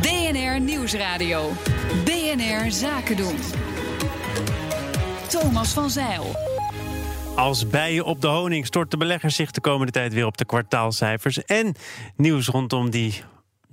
BNR Nieuwsradio. BNR Zaken doen. Thomas van Zeil. Als bijen op de honing stort de beleggers zich de komende tijd weer op de kwartaalcijfers. En nieuws rondom die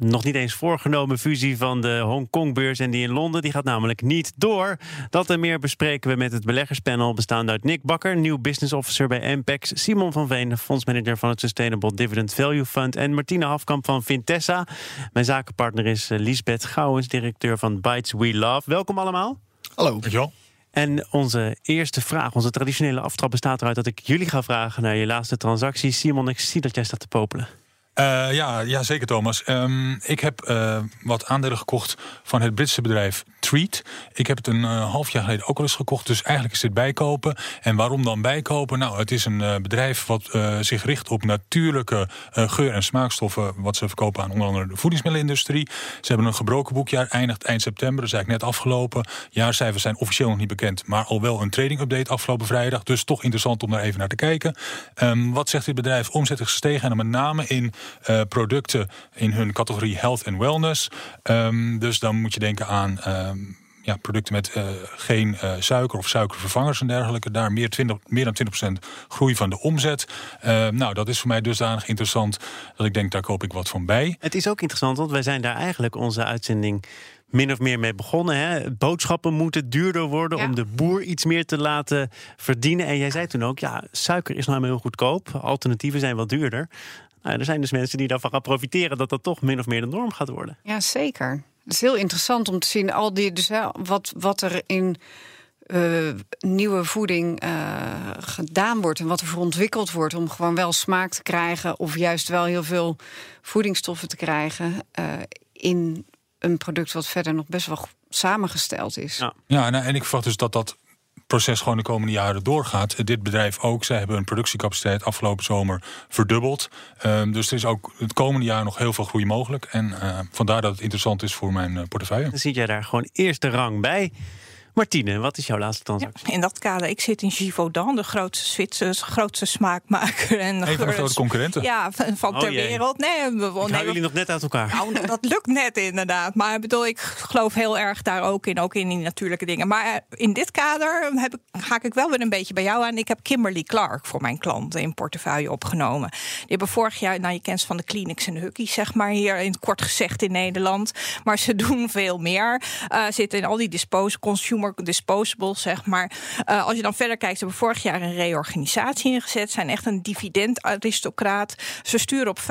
nog niet eens voorgenomen fusie van de Hongkongbeurs en die in Londen. Die gaat namelijk niet door. Dat en meer bespreken we met het beleggerspanel bestaande uit Nick Bakker, nieuw business officer bij Ampex, Simon van Veen, fondsmanager van het Sustainable Dividend Value Fund en Martine Hafkamp van Vintessa. Mijn zakenpartner is eh, Lisbeth Gouwens, directeur van Bytes We Love. Welkom allemaal. Hallo. Dankjewel. En onze eerste vraag, onze traditionele aftrap bestaat eruit dat ik jullie ga vragen naar je laatste transactie. Simon, ik zie dat jij staat te popelen. Uh, ja, ja, zeker Thomas. Um, ik heb uh, wat aandelen gekocht van het Britse bedrijf Treat. Ik heb het een uh, half jaar geleden ook al eens gekocht. Dus eigenlijk is dit bijkopen. En waarom dan bijkopen? Nou, het is een bedrijf wat zich richt op natuurlijke geur- en smaakstoffen. Wat ze verkopen aan onder andere de voedingsmiddelenindustrie. Ze hebben een gebroken boekjaar, eindigt eind september. Is eigenlijk net afgelopen. Jaarcijfers zijn officieel nog niet bekend. Maar al wel een trading update afgelopen vrijdag. Dus toch interessant om daar even naar te kijken. Um, wat zegt dit bedrijf? Omzet is gestegen en met name in producten in hun categorie health en wellness. Um, dus dan moet je denken aan ja, producten met uh, geen uh, suiker of suikervervangers en dergelijke. Daar meer, 20, meer dan 20% groei van de omzet. Uh, nou, dat is voor mij dusdanig interessant dat ik denk, daar koop ik wat van bij. Het is ook interessant, want wij zijn daar eigenlijk onze uitzending min of meer mee begonnen. Hè? Boodschappen moeten duurder worden ja. om de boer iets meer te laten verdienen. En jij zei toen ook, ja, suiker is nou helemaal heel goedkoop. Alternatieven zijn wat duurder. Nou, er zijn dus mensen die daarvan gaan profiteren dat dat toch min of meer de norm gaat worden. Ja, zeker. Het is heel interessant om te zien al die, dus, wat, wat er in uh, nieuwe voeding uh, gedaan wordt en wat er voor ontwikkeld wordt om gewoon wel smaak te krijgen of juist wel heel veel voedingsstoffen te krijgen uh, in een product wat verder nog best wel samengesteld is. Ja, ja nou, en ik verwacht dus dat dat proces gewoon de komende jaren doorgaat. Dit bedrijf ook. Zij hebben hun productiecapaciteit afgelopen zomer verdubbeld. Um, dus er is ook het komende jaar nog heel veel groei mogelijk. En uh, vandaar dat het interessant is voor mijn uh, portefeuille. Dan zit jij daar gewoon eerste rang bij. Martine, wat is jouw laatste transactie? Ja, in dat kader, ik zit in Givaudan, de grootste Zwitserse grootste smaakmaker. En een van de grote concurrenten. Ja, van, van Oh, ter jee. wereld. Nee, we, hou jullie nog net uit elkaar. Nou, dat lukt net inderdaad. Maar ik bedoel, ik geloof heel erg daar ook in, ook in die natuurlijke dingen. Maar eh, in dit kader heb ik, haak ik wel weer een beetje bij jou aan. Ik heb Kimberly Clark voor mijn klanten in portefeuille opgenomen. Die hebben vorig jaar, nou je kent ze van de clinics en hukkies, zeg maar, hier in het kort gezegd in Nederland. Maar ze doen veel meer. Uh, zitten in al die dispos consumer disposables, zeg maar. Uh, als je dan verder kijkt, hebben vorig jaar een reorganisatie ingezet. Zijn echt een dividendaristocraat. Ze sturen op 5%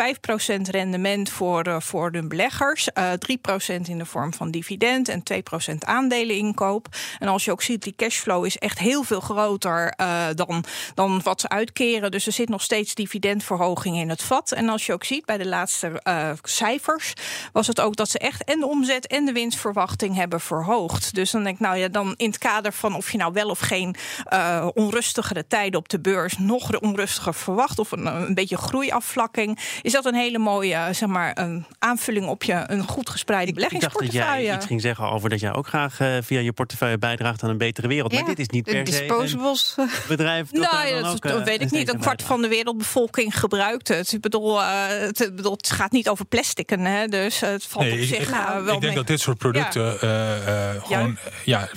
rendement voor, uh, voor hun beleggers. Uh, 3% in de vorm van dividend en 2% aandeleninkoop. En als je ook ziet, die cashflow is echt heel veel groter dan, dan wat ze uitkeren. Dus er zit nog steeds dividendverhoging in het vat. En als je ook ziet bij de laatste cijfers, was het ook dat ze echt en de omzet en de winstverwachting hebben verhoogd. Dus dan denk ik, nou ja, dan in het kader van of je nou wel of geen uh, onrustigere tijden op de beurs nog onrustiger verwacht of een, een beetje groeiafvlakking, is dat een hele mooie zeg maar, een aanvulling op je een goed gespreide beleggingsportefeuille. Ik dacht dat jij iets ging zeggen over dat jij ook graag uh, via je portefeuille bijdraagt aan een betere wereld. Ja, maar dit is niet per se disposables. een bedrijf dat nou, dan dat, ook, dat uh, weet ik niet. Een kwart van de wereldbevolking gebruikt het. Ik bedoel, uh, het, bedoel, het gaat niet over plastikken, hè, dus het valt nee, op ik, zich ik, wel ik denk mee. dat dit soort producten ja. gewoon, ja,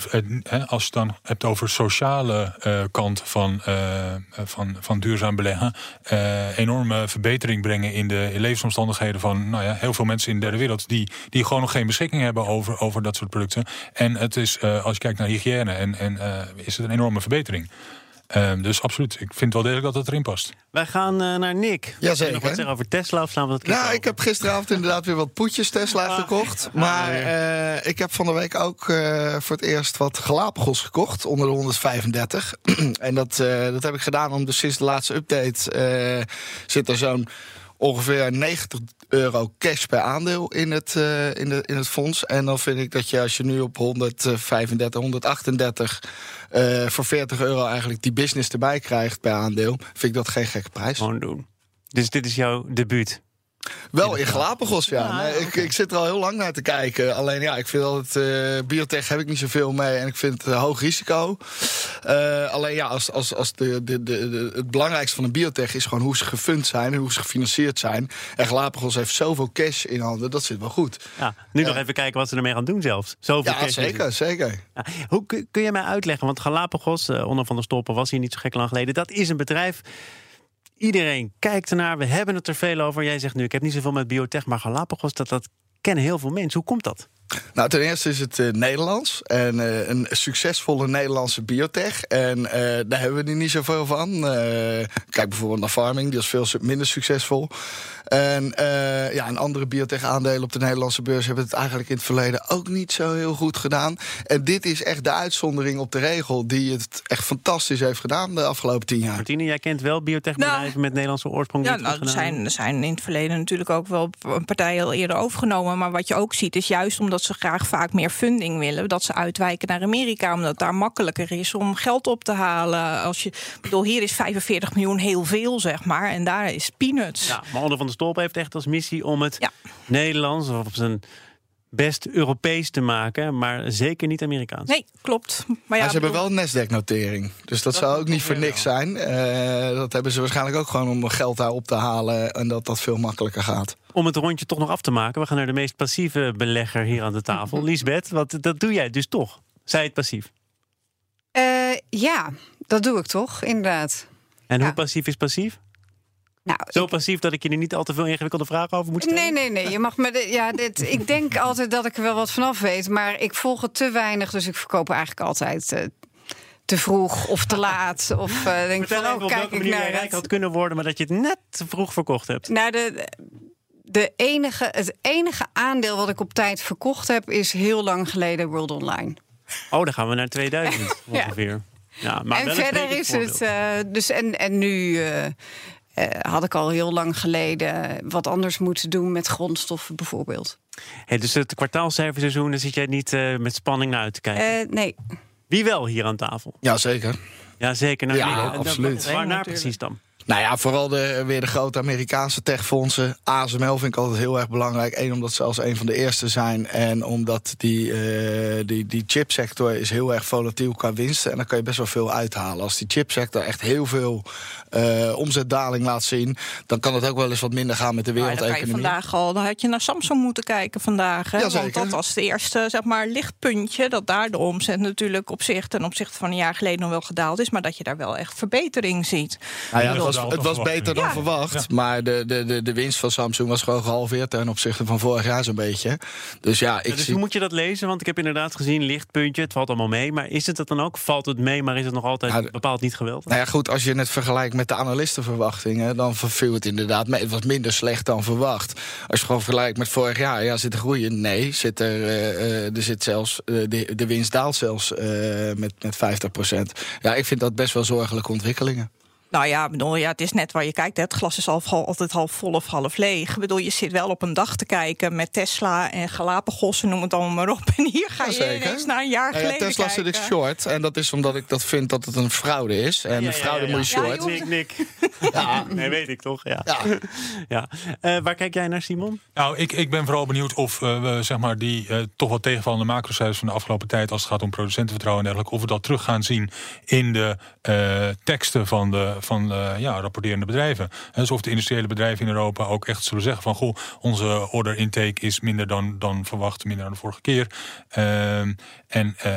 als je dan hebt over sociale uh, kant van, uh, van, van duurzaam beleggen, uh, enorme verbetering brengen in de levensomstandigheden van nou ja, heel veel mensen in de derde wereld die, die gewoon nog geen beschikking hebben over, over dat soort producten. En het is, als je kijkt naar hygiëne, en, en, is het een enorme verbetering. Um, dus absoluut, ik vind wel degelijk dat het erin past. Wij gaan uh, naar Nick. Ja, zeker. Nog wat zeggen over Tesla of slaan we dat Nou, over? ik heb gisteravond inderdaad weer wat poetjes Tesla ah, gekocht. Maar uh, ik heb van de week ook uh, voor het eerst wat Galapagos gekocht onder de 135. en dat, dat heb ik gedaan omdat sinds de laatste update zit er zo'n ongeveer 90 euro cash per aandeel in het, uh, in, de, in het fonds. En dan vind ik dat je als je nu op 135, 138 uh, voor 40 euro eigenlijk die business erbij krijgt per aandeel, vind ik dat geen gekke prijs. Gewoon doen. Dus dit is jouw debuut? Wel in Galapagos, ja. Nee, ik, ik, zit er al heel lang naar te kijken. Alleen ja, ik vind altijd, uh, biotech heb ik niet zoveel mee. En ik vind het hoog risico. Uh, alleen ja, als, als, als de, de, de, het belangrijkste van een biotech is gewoon hoe ze gefund zijn en hoe ze gefinancierd zijn. En Galapagos heeft zoveel cash in handen, dat zit wel goed. Ja, nu nog even kijken wat ze ermee gaan doen zelfs. Zoveel ja, cash zeker, zeker. Hoe kun, je mij uitleggen? Want Galapagos, uh, onder van der Stoppen was hier niet zo gek lang geleden. Dat is een bedrijf Iedereen kijkt ernaar. We hebben het er veel over. Jij zegt nu, ik heb niet zoveel met biotech, maar Galapagos, dat, dat kennen heel veel mensen. Hoe komt dat? Nou, ten eerste is het uh, Nederlands. En uh, een succesvolle Nederlandse biotech. En uh, daar hebben we er niet zoveel van. kijk bijvoorbeeld naar Farming, die is veel minder succesvol. En ja, en andere biotech-aandelen op de Nederlandse beurs hebben het eigenlijk in het verleden ook niet zo heel goed gedaan. En dit is echt de uitzondering op de regel die het echt fantastisch heeft gedaan de afgelopen tien jaar. Martine, jij kent wel biotech-bedrijven nou, met Nederlandse oorsprong. Ja, nou, er zijn, er zijn in het verleden natuurlijk ook wel partijen al eerder overgenomen. Maar wat je ook ziet is juist omdat ze graag vaak meer funding willen, dat ze uitwijken naar Amerika, omdat het daar makkelijker is om geld op te halen. Als je, bedoel, hier is 45 miljoen heel veel, zeg maar, en daar is peanuts. Ja, maar Onder van de Stolp heeft echt als missie om het ja. Nederlands of op zijn best Europees te maken, maar zeker niet Amerikaans. Nee, klopt. Maar, ja, ze hebben wel een Nasdaq-notering. Dus dat, zou ook niet voor niks zijn. Uh, dat hebben ze waarschijnlijk ook gewoon om geld daar op te halen en dat dat veel makkelijker gaat. Om het rondje toch nog af te maken, we gaan naar de meest passieve belegger hier aan de tafel. Lisbeth, wat, dat doe jij dus toch? Zij het passief? Uh, ja, dat doe ik toch, inderdaad. En ja. hoe passief is passief? Nou, Zo ik, passief dat ik je er niet al te veel ingewikkelde vragen over moet stellen? Nee, nee, nee. Je mag me de, ja, dit, ik denk altijd dat ik er wel wat vanaf weet. Maar ik volg het te weinig. Dus ik verkoop eigenlijk altijd uh, te vroeg of te laat. Of uh, denk Vertel van, even oh, op kijk welke ik manier naar je rijk het. had kunnen worden... maar dat je het net te vroeg verkocht hebt. Nou, de, de enige, het enige aandeel wat ik op tijd verkocht heb... is heel lang geleden World Online. Oh, dan gaan we naar 2000 Ja. ongeveer. Ja, maar en verder is het... eh, dus en, en nu... eh, eh, had ik al heel lang geleden wat anders moeten doen met grondstoffen bijvoorbeeld. Hey, dus het kwartaalcijferseizoen, daar zit jij niet eh, met spanning naar uit te kijken. Eh, nee, Wie wel hier aan tafel? Ja, zeker. Ja, zeker. Nou, Ja, nee, absoluut. Waar naar natuurlijk. precies dan? Nou ja, vooral de, weer de grote Amerikaanse techfondsen. ASML vind ik altijd heel erg belangrijk. Eén, omdat ze als een van de eerste zijn. En omdat die, eh, die, die chipsector is heel erg volatiel qua winsten. En daar kan je best wel veel uithalen. Als die chipsector echt heel veel eh, omzetdaling laat zien... dan kan het ook wel eens wat minder gaan met de Maar dan kan je wereldeconomie. vandaag al, dan had je naar Samsung moeten kijken vandaag. Hè? Ja, Want dat was de eerste zeg maar, lichtpuntje. Dat daar de omzet natuurlijk op zich ten opzichte van een jaar geleden nog wel gedaald is. Maar dat je daar wel echt verbetering ziet. Nou ja, Ja, het was, dat het was beter dan ja. verwacht. Maar de, de, de, de winst van Samsung was gewoon gehalveerd ten opzichte van vorig jaar zo'n beetje. Dus ja, ik Ja, dus zie... hoe moet je dat lezen? Want ik heb inderdaad gezien, lichtpuntje, het valt allemaal mee. Maar is het het dan ook? Valt het mee, maar is het nog altijd Ja, de- bepaald niet geweldig? Nou ja, goed, als je het vergelijkt met de analistenverwachtingen, dan viel het inderdaad mee. Het was minder slecht dan verwacht. Als je het gewoon vergelijkt met vorig jaar, ja, zit er groei in? Nee, zit er, eh, eh, er zit zelfs, eh, de, de winst daalt zelfs eh, met, met 50% Ja, ik vind dat best wel zorgelijke ontwikkelingen. Nou ja, bedoel, ja, het is net waar je kijkt. hè. Het glas is al, al- altijd half vol of half leeg. Ik bedoel, je zit wel op een dag te kijken met Tesla en Galapagos en noem het allemaal maar op. En hier ga je Jazeker. ineens naar een jaar Nou ja, geleden Tesla zit ik short. En dat is omdat ik dat vind dat het een fraude is. En Ja, ja, fraude ja, ja. moet je Ja, short. Nick, Nick. Nee, weet ik toch? Ja. Ja. ja. Eh, waar kijk jij naar, Simon? Nou, ik, ik ben vooral benieuwd of eh, we zeg maar, die eh, toch wat tegenvallende macrocijfers van de afgelopen tijd, als het gaat om producentenvertrouwen en dergelijke, of we dat terug gaan zien in de eh, teksten van de van, eh, ja, rapporterende bedrijven. En dus of de industriële bedrijven in Europa ook echt zullen zeggen van goh, onze order intake is minder dan, dan verwacht, minder dan de vorige keer. Ehm, en eh,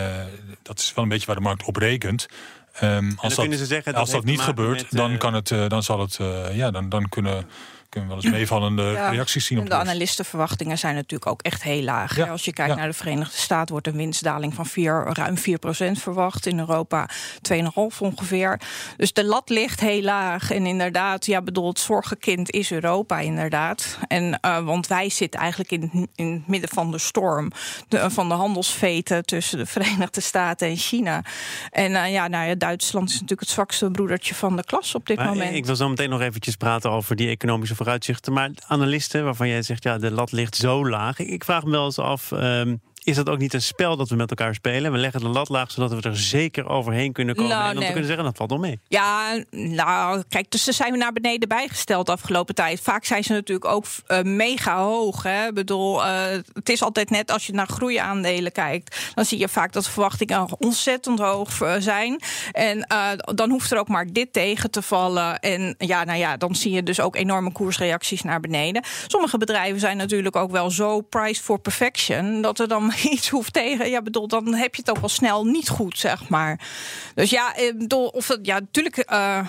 dat is wel een beetje waar de markt op rekent. Ehm, als dat, kunnen ze zeggen, dat als dat niet gebeurt, met, dan eh, kan het, dan zal het, ja, dan, dan kunnen, kunnen we wel eens meevallende Ja, reacties zien op de de analistenverwachtingen zijn natuurlijk ook echt heel laag. Ja. Als je kijkt ja. naar de Verenigde Staten wordt een winstdaling van 4, ruim 4% verwacht. In Europa 2,5 ongeveer. Dus de lat ligt heel laag. En inderdaad, ja, bedoel, het zorgenkind is Europa inderdaad. En, eh, want wij zitten eigenlijk in, in het midden van de storm. De, van de handelsveten tussen de Verenigde Staten en China. En eh, ja, nou ja, Duitsland is natuurlijk het zwakste broedertje van de klas op dit Maar moment. ik wil zo meteen nog eventjes praten over die economische Maar analisten waarvan jij zegt, ja, de lat ligt zo laag. Ik vraag me wel eens af. ehm, is dat ook niet een spel dat we met elkaar spelen? We leggen de lat laag zodat we er zeker overheen kunnen komen. Nou, en dan nee. te kunnen zeggen, dat valt wel mee. Ja, nou, kijk, dus ze zijn naar beneden bijgesteld de afgelopen tijd. Vaak zijn ze natuurlijk ook eh, mega hoog. Hè. Ik bedoel, eh, het is altijd net als je naar groeiaandelen kijkt. Dan zie je vaak dat de verwachtingen ontzettend hoog eh, zijn. En dan hoeft er ook maar dit tegen te vallen. En ja, nou ja, dan zie je dus ook enorme koersreacties naar beneden. Sommige bedrijven zijn natuurlijk ook wel zo priced for perfection... dat er dan iets hoeft tegen. Ja, bedoel, dan heb je het ook wel snel niet goed, zeg maar. Dus ja, ik bedoel, of ja, natuurlijk. eh,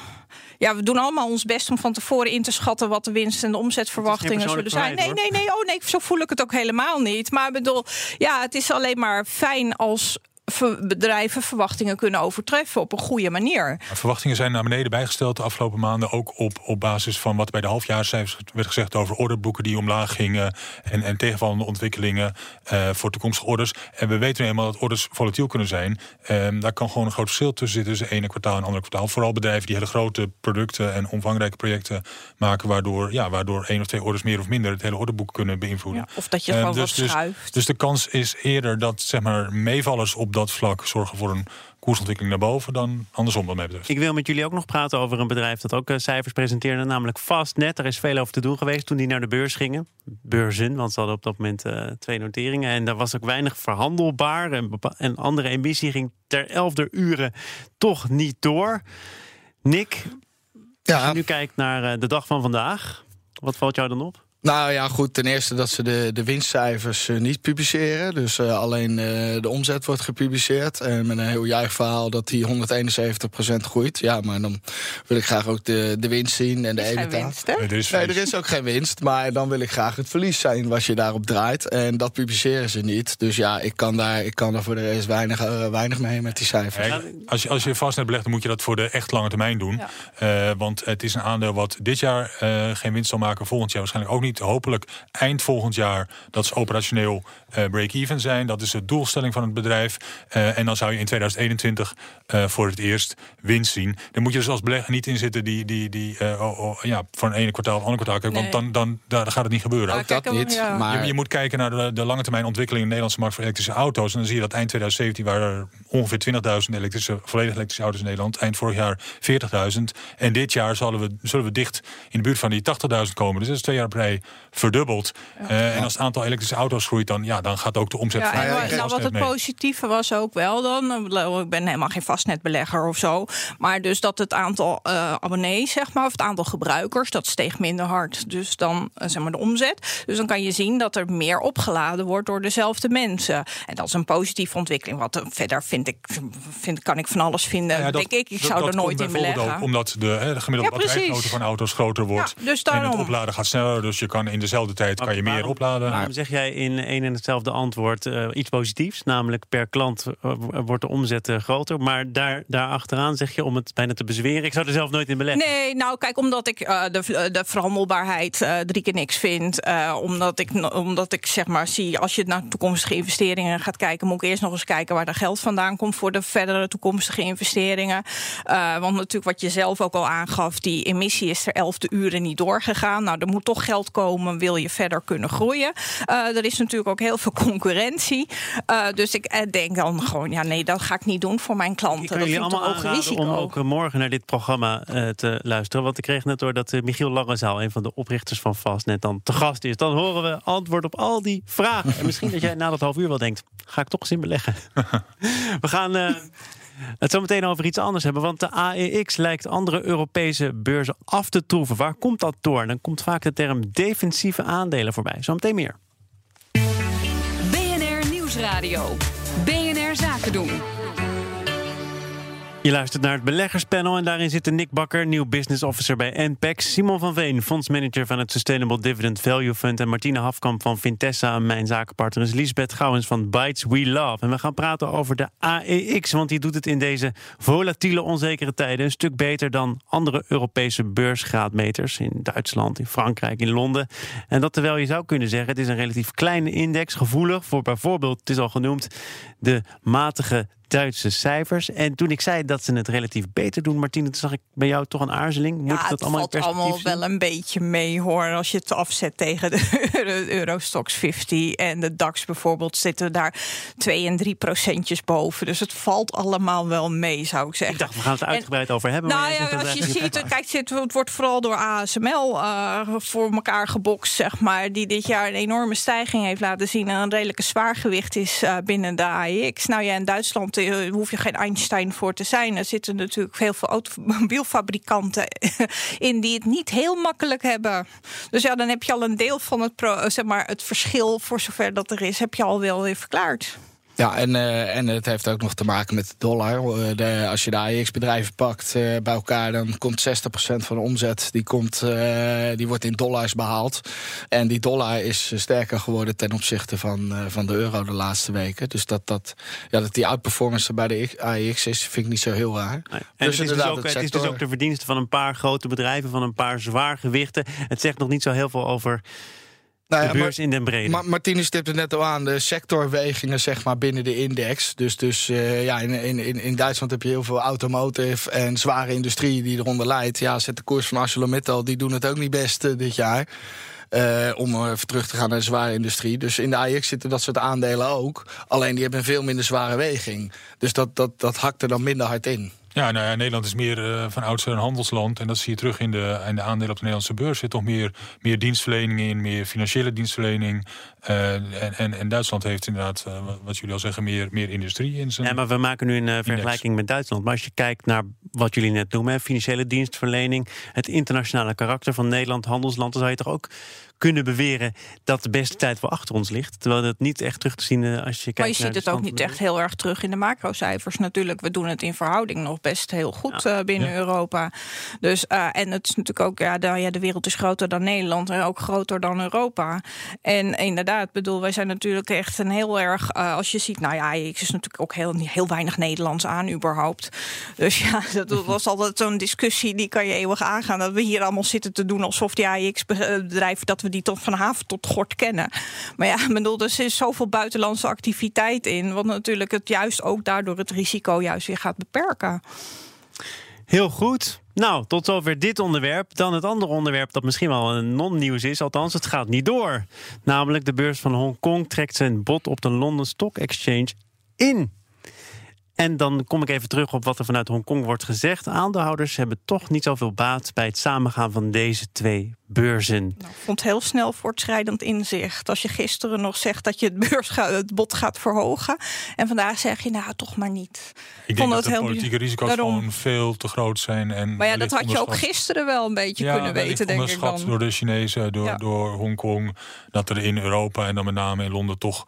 ja, we doen allemaal ons best om van tevoren in te schatten wat de winst en de omzetverwachtingen zullen zijn. Nee, nee, nee, oh nee, zo voel ik het ook helemaal niet. Maar bedoel, ja, het is alleen maar fijn als bedrijven verwachtingen kunnen overtreffen op een goede manier. Verwachtingen zijn naar beneden bijgesteld de afgelopen maanden. Ook op, op basis van wat bij de halfjaarscijfers werd gezegd over orderboeken die omlaag gingen. En, en tegenvallende ontwikkelingen eh, voor toekomstige orders. En we weten nu eenmaal dat orders volatiel kunnen zijn. Ehm, daar kan gewoon een groot verschil tussen zitten tussen ene kwartaal en andere kwartaal. Vooral bedrijven die hele grote producten en omvangrijke projecten maken. Waardoor, ja, waardoor één of twee orders meer of minder het hele orderboek kunnen beïnvloeden. Ja, of dat je Ehm, gewoon dus, wat dus, schuift. dus de kans is eerder dat zeg maar, meevallers op dat vlak zorgen voor een koersontwikkeling naar boven dan andersom wat mij betreft. Ik wil met jullie ook nog praten over een bedrijf dat ook eh, cijfers presenteerde, namelijk Fastnet. Er is veel over te doen geweest toen die naar de beurs gingen. Beurzen, want ze hadden op dat moment eh, twee noteringen. En daar was ook weinig verhandelbaar. En, bepa- en andere emissie ging ter elfde uren toch niet door. Nick, als Ja, je nu kijkt naar eh, de dag van vandaag, wat valt jou dan op? Nou ja, goed. Ten eerste dat ze de, de winstcijfers eh, niet publiceren. Dus eh, alleen eh, de omzet wordt gepubliceerd. En met een heel juich verhaal dat die 171% groeit. Ja, maar dan wil ik graag ook de, de winst zien en de Is geen EBITDA. winst, hè? Nee, er is Nee, er is ook geen winst. Maar dan wil ik graag het verlies zijn wat je daarop draait. En dat publiceren ze niet. Dus ja, ik kan daar, ik kan daar voor de rest weinig, weinig mee met die cijfers. Als, je, als je vastnet belegt, dan moet je dat voor de echt lange termijn doen. Ja. Eh, want het is een aandeel wat dit jaar eh, geen winst zal maken. Volgend jaar waarschijnlijk ook niet. Hopelijk eind volgend jaar dat ze operationeel eh, break-even zijn. Dat is de doelstelling van het bedrijf. Eh, en dan zou je in 2021 eh, voor het eerst winst zien. Dan moet je dus als belegger niet in zitten die, die, die eh, oh, oh, ja, van het ene kwartaal op het andere kwartaal. Want dan, dan, daar gaat het niet gebeuren. Ook dat kijk, niet. ja. Maar Je, je moet kijken naar de, de lange termijn ontwikkeling in de Nederlandse markt voor elektrische auto's. En dan zie je dat eind 2017 waren er ongeveer 20.000 elektrische, volledig elektrische auto's in Nederland. Eind vorig jaar 40.000. En dit jaar zullen we, zullen we dicht in de buurt van die 80.000 komen. Dus dat is twee jaar op rij verdubbeld. Eh, en als het aantal elektrische auto's groeit, dan, ja, dan gaat ook de omzet Ja, van ja, nou, wat het mee. positieve was ook wel dan. ik bedoel, Ik ben helemaal geen vastnetbelegger of zo. Maar dus dat het aantal eh, abonnees, zeg maar, of het aantal gebruikers, dat steeg minder hard. Dus dan eh, zeg maar de omzet. Dus dan kan je zien dat er meer opgeladen wordt door dezelfde mensen. En dat is een positieve ontwikkeling. Wat eh, verder vind ik, vind, kan ik van alles vinden. Ja, dat- denk ik, ik zou dat er nooit in beleggen. Ook omdat de, hè, de gemiddelde Ja, van auto's groter wordt. Ja, dus en het daarom. opladen gaat sneller. Dus je kan in dezelfde tijd kan je meer Waarom- opladen. Waarom zeg jij in één en hetzelfde antwoord eh, iets positiefs? Namelijk per klant eh, wordt de omzet eh, groter. Maar daar, daar achteraan zeg je om het bijna te bezweren. Ik zou er zelf nooit in beleggen. Nee, nou kijk, omdat ik eh, de, de verhandelbaarheid eh, drie keer niks vind. eh, omdat, ik, omdat ik zeg maar zie, als je naar toekomstige investeringen gaat kijken, moet ik eerst nog eens kijken waar dat geld vandaan komt voor de verdere toekomstige investeringen. Eh, want natuurlijk, wat je zelf ook al aangaf, die emissie is er elfde uren niet doorgegaan. Nou, er moet toch geld komen, wil je verder kunnen groeien. Eh, er is natuurlijk ook heel veel concurrentie. Eh, dus ik eh, denk dan gewoon, ja, nee, dat ga ik niet doen voor mijn klanten. Ik kan dat jullie allemaal aanraden risico. om ook morgen naar dit programma eh, te luisteren. Want ik kreeg net door dat Michiel Langezaal, een van de oprichters van Fastnet, dan te gast is. Dan horen we antwoord op al die vragen. En misschien dat jij na dat half uur wel denkt, ga ik toch eens in beleggen. we gaan... het zo meteen over iets anders hebben. Want de AEX lijkt andere Europese beurzen af te troeven. Waar komt dat door? Dan komt vaak de term defensieve aandelen voorbij. Zometeen meer. BNR Nieuwsradio. BNR Zaken doen. Je luistert naar het beleggerspanel en daarin zitten Nick Bakker, nieuw business officer bij NPEX, Simon van Veen, fondsmanager van het Sustainable Dividend Value Fund en Martine Hafkamp van Vintessa mijn zakenpartner is Lisbeth Gouwens van Bytes We Love. En we gaan praten over de AEX, want die doet het in deze volatiele, onzekere tijden een stuk beter dan andere Europese beursgraadmeters in Duitsland, in Frankrijk, in Londen. En dat terwijl je zou kunnen zeggen, het is een relatief kleine index, gevoelig voor bijvoorbeeld, het is al genoemd, de matige Duitse cijfers. En toen ik zei dat ze het relatief beter doen, Martine, toen zag ik bij jou toch een aarzeling. Moet ja, dat het allemaal in valt allemaal zien? wel een beetje mee hoor. Als je het afzet tegen de Euro- Eurostox 50 en de DAX bijvoorbeeld, zitten daar 2 en 3 procentjes boven. Dus het valt allemaal wel mee, zou ik zeggen. Ik dacht, we gaan het En- uitgebreid over hebben. Nou ja, als je ziet, niet. kijk, het, het wordt vooral door ASML eh, voor elkaar gebokst, zeg maar. Die dit jaar een enorme stijging heeft laten zien. En een redelijke zwaargewicht is eh, binnen de AEX. Nou ja, in Duitsland eh, hoef je geen Einstein voor te zijn. Er zitten natuurlijk heel veel automobielfabrikanten in die het niet heel makkelijk hebben. Dus ja, dan heb je al een deel van het, pro, eh, zeg maar, het verschil, voor zover dat er is, heb je al wel weer verklaard. Ja, en, eh, en het heeft ook nog te maken met de dollar. Eh, de, als je de AEX-bedrijven pakt eh, bij elkaar, dan komt 60% van de omzet die komt, die wordt in dollars behaald. En die dollar is sterker geworden ten opzichte van, van de euro de laatste weken. Dus dat, dat, ja, dat die outperformance bij de AEX is, vind ik niet zo heel raar. Nee. En Dus het, is dus ook, het het is dus ook de verdienste van een paar grote bedrijven, van een paar zwaargewichten. Het zegt nog niet zo heel veel over Nou de ja, maar- beurs in den brede. Ma Martine stipte het net al aan, de sectorwegingen zeg maar, binnen de index. Dus, dus eh, ja, in, in, in- Duitsland heb je heel veel automotive en zware industrie die eronder leidt. Ja, zet de koers van ArcelorMittal, die doen het ook niet best eh, dit jaar. Eh, om even terug te gaan naar de zware industrie. Dus in de AX zitten dat soort aandelen ook. Alleen die hebben een veel minder zware weging. Dus dat, dat, dat hakt er dan minder hard in. Ja, nou ja, Nederland is meer eh, van oudsher een handelsland. En dat zie je terug in de, in de aandelen op de Nederlandse beurs. Er zit toch meer, meer dienstverlening in, meer financiële dienstverlening. Eh, en, en, en Duitsland heeft inderdaad, eh, wat- jullie al zeggen, meer, meer industrie in zijn. Ja, maar we maken nu een vergelijking met Duitsland. Maar als je kijkt naar wat jullie net noemen, financiële dienstverlening, het internationale karakter van Nederland, handelsland, dan zou je toch ook kunnen beweren dat de beste tijd wel achter ons ligt. Terwijl dat niet echt terug te zien eh, als je kijkt Maar je ziet het ook niet echt heel erg terug in de macrocijfers natuurlijk. We doen het in verhouding nog best heel goed eh, binnen Ja. Europa. Dus, eh, en het is natuurlijk ook, ja de, ja, de wereld is groter dan Nederland en ook groter dan Europa. En inderdaad, bedoel, wij zijn natuurlijk echt een heel erg, als je ziet, nou ja, ik is natuurlijk ook heel, heel weinig Nederlands aan überhaupt. Dus ja, dat was altijd zo'n discussie, die kan je eeuwig aangaan. Dat we hier allemaal zitten te doen alsof die AIX-bedrijven, dat we die tot van haven tot gort kennen. Maar ja, bedoel, er zit zoveel buitenlandse activiteit in, wat natuurlijk het juist ook daardoor het risico juist weer gaat beperken. Heel goed. Nou, tot zover dit onderwerp. Dan het andere onderwerp dat misschien wel een non-nieuws is. Althans, het gaat niet door. Namelijk de beurs van Hongkong trekt zijn bod op de London Stock Exchange in. En dan kom ik even terug op wat er vanuit Hongkong wordt gezegd. Aandeelhouders hebben toch niet zoveel baat bij het samengaan van deze twee beurzen. Nou, ik vond het heel snel voortschrijdend inzicht. Als je gisteren nog zegt dat je het, beurs gaat, het bod gaat verhogen. En vandaag zeg je, nou toch maar niet. ik denk vond dat het de heel politieke risico's daarom. gewoon veel te groot zijn. En Maar ja, dat had je ook gisteren wel een beetje ja, kunnen weten, denk ik onderschat dan. door de Chinezen, door, Ja. door Hongkong. Dat er in Europa en dan met name in Londen toch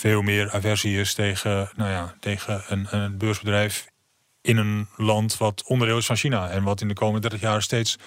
veel meer aversie is tegen, nou ja, tegen een, een beursbedrijf in een land wat onderdeel is van China. En wat in de komende 30 jaar steeds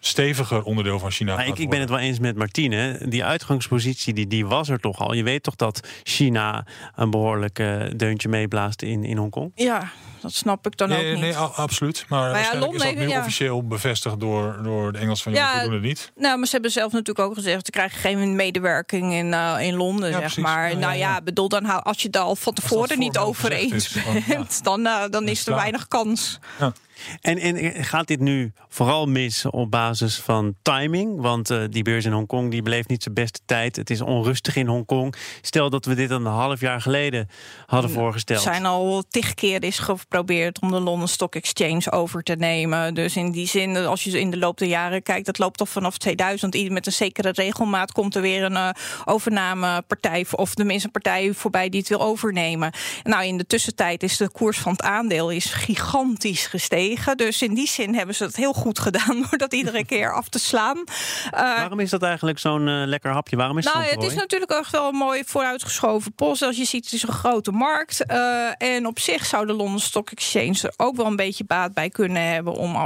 steviger onderdeel van China Maar ik, ik ben het wel eens met Martine. Die uitgangspositie die, die was er toch al. Je weet toch dat China een behoorlijk eh, deuntje meeblaast in, in Hongkong? Ja, dat snap ik dan Nee, ook niet. nee, absoluut. Maar, ja, waarschijnlijk Londen is dat nu ja. officieel bevestigd door, door de Engels van Ja, doen het niet. Nou, maar ze hebben zelf natuurlijk ook gezegd... ze krijgen geen medewerking in, eh, in Londen, Ja, zeg precies. maar. Ja, ja, nou ja, ja. bedoel, dan hou, als je het al van tevoren niet over eens ja. bent... dan, eh, dan is er klaar. weinig kans. En, en gaat dit nu vooral mis op basis van timing? Want eh, die beurs in Hongkong die beleeft niet zijn beste tijd. Het is onrustig in Hongkong. Stel dat we dit een half jaar geleden hadden Er voorgesteld. zijn al tig keer is geprobeerd om de London Stock Exchange over te nemen. Dus in die zin, als je in de loop der jaren kijkt, dat loopt al vanaf 2000. Ieder met een zekere regelmaat komt er weer een eh, overnamepartij, of tenminste een partij voorbij die het wil overnemen. Nou, in de tussentijd is de koers van het aandeel is gigantisch gestegen. Dus in die zin hebben ze het heel goed gedaan door dat iedere keer af te slaan. Eh, Waarom is dat eigenlijk zo'n eh, lekker hapje? Waarom is nou, het is natuurlijk echt wel een mooi vooruitgeschoven post. Als je ziet, het is een grote markt. Eh, en op zich zou de London Stock Exchange er ook wel een beetje baat bij kunnen hebben... om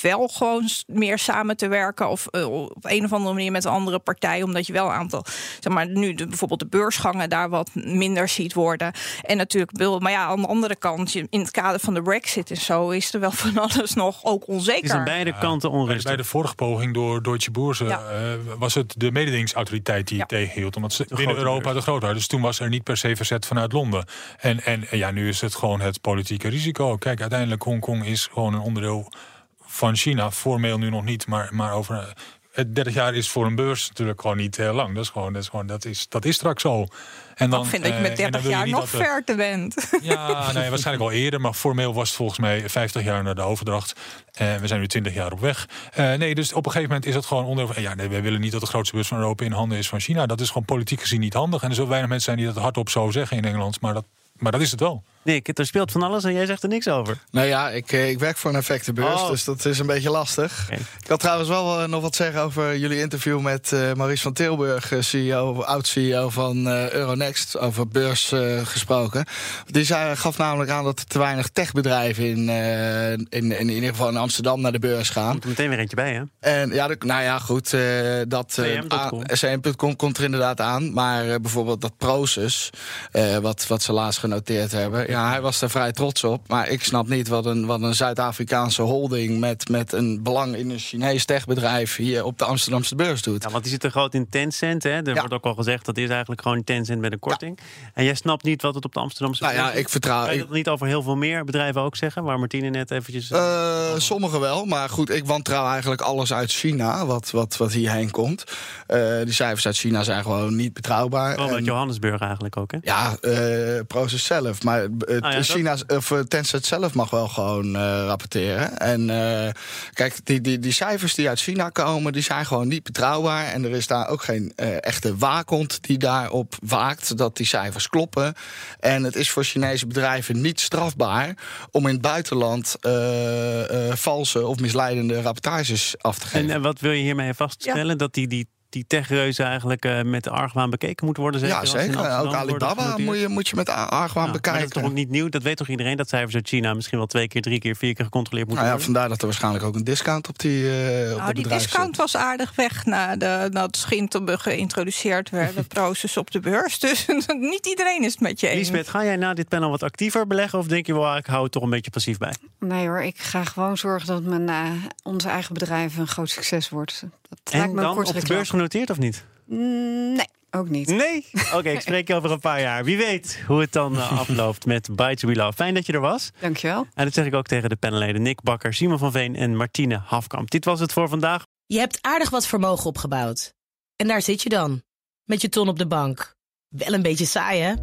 wel gewoon meer samen te werken... of op een of andere manier met een andere partij... omdat je wel een aantal, zeg maar, nu de, bijvoorbeeld de beursgangen... daar wat minder ziet worden. En natuurlijk, maar ja, aan de andere kant... in het kader van de brexit en zo... is er wel van van alles nog ook Het is onzeker. aan beide kanten Bij, onrustig. bij de vorige poging door Deutsche Börse Ja. eh, was het de mededingingsautoriteit die Ja. het tegenhield. Omdat ze binnen Europa de grootheid. Dus toen was er niet per se verzet vanuit Londen. En, en, ja, nu is het gewoon het politieke risico. Kijk, uiteindelijk Hongkong is gewoon een onderdeel van China. Formeel nu nog niet, maar, maar over. eh, Het 30 jaar is voor een beurs natuurlijk gewoon niet heel lang. Dat is gewoon, dat is gewoon, dat is, dat is straks zo. En dan, ik vind dat je eh, met en dan 30 wil je jaar nog dat ver te bent. ja, nee, waarschijnlijk al eerder. Maar formeel was het volgens mij 50 jaar naar de overdracht. En we zijn nu 20 jaar op weg. Eh, nee, dus op een gegeven moment is het gewoon onder. Ja, nee, wij willen niet dat de grootste beurs van Europa in handen is van China. Dat is gewoon politiek gezien niet handig. En er zullen weinig mensen zijn die dat hardop zo zeggen in Engeland. Maar dat, maar dat is het wel. Nick, er speelt van alles en jij zegt er niks over. Nou ja, ik, eh, ik werk voor een effectenbeurs, Oh. dus dat is een beetje lastig. Ik had trouwens wel eh, nog wat zeggen over jullie interview met eh, Maurice van Tilburg, CEO, oud-CEO van eh, Euronext, over beurs gesproken. Die zei, gaf namelijk aan dat er te weinig techbedrijven in, in, in, in ieder geval in Amsterdam naar de beurs gaan. Komt er meteen weer eentje bij, hè? En ja, de- nou ja, goed, dat CM.com. komt er inderdaad aan. Maar bijvoorbeeld dat Proces, wat, wat ze laatst genoteerd hebben. Ja, hij was daar vrij trots op. Maar ik snap niet wat een, wat een Zuid-Afrikaanse holding met, met een belang in een Chinees techbedrijf hier op de Amsterdamse beurs doet. Ja, want die zit er groot in Tencent. Hè? Er Ja. wordt ook al gezegd dat is eigenlijk gewoon Tencent met een korting. En jij snapt niet wat het op de Amsterdamse Nou ja, beurs ik vertrouw. Kan je Ik, dat niet over heel veel meer bedrijven ook zeggen? Waar Martine net eventjes... Eh, sommigen wel, maar goed, ik wantrouw eigenlijk alles uit China, wat, wat, wat hierheen komt. Eh, die cijfers uit China zijn gewoon niet betrouwbaar. Uit En- Johannesburg eigenlijk ook, hè? Ja, eh Proces zelf. Maar Ah ja, dat- China, of eh, Tencent zelf mag wel gewoon eh, rapporteren. En eh, kijk, die, die, die cijfers die uit China komen, die zijn gewoon niet betrouwbaar. En er is daar ook geen eh, echte waakhond die daarop waakt dat die cijfers kloppen. En het is voor Chinese bedrijven niet strafbaar om in het buitenland eh, eh, valse of misleidende rapportages af te En, geven. en wat wil je hiermee vaststellen? Dat die, die, die techreuzen eigenlijk eh, met de argwaan bekeken moeten worden? Zeker ja, zeker. Ook Alibaba moet je, moet je met argwaan Ja, bekijken. dat is toch ook niet nieuw? Dat weet toch iedereen dat cijfers uit China misschien wel twee keer, drie keer, vier keer gecontroleerd moeten Nou ja, worden? vandaar dat er waarschijnlijk ook een discount op die, eh op Nou, de die discount was aardig weg na de, dat Schintelbug geïntroduceerd werd, de proces op de beurs. Dus niet iedereen is het met je eens. Lisbeth, ga jij na dit panel wat actiever beleggen? Of denk je wel, ik hou het toch een beetje passief bij? Nee hoor, ik ga gewoon zorgen dat mijn, eh, onze eigen bedrijf een groot succes wordt. Dat lijkt En me een dan op de beurs. Genoteerd of niet? Mm, Nee, ook niet. Nee? Oké, ik spreek je over een paar jaar. Wie weet hoe het dan eh, afloopt met Bites We Love. Fijn dat je er was. Dankjewel. En dat zeg ik ook tegen de panelleden Nick Bakker, Simon van Veen en Martine Hafkamp. Dit was het voor vandaag. Je hebt aardig wat vermogen opgebouwd. En daar zit je dan, met je ton op de bank. Wel een beetje saai, hè?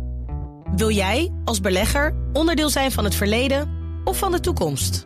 Wil jij, als belegger, onderdeel zijn van het verleden of van de toekomst?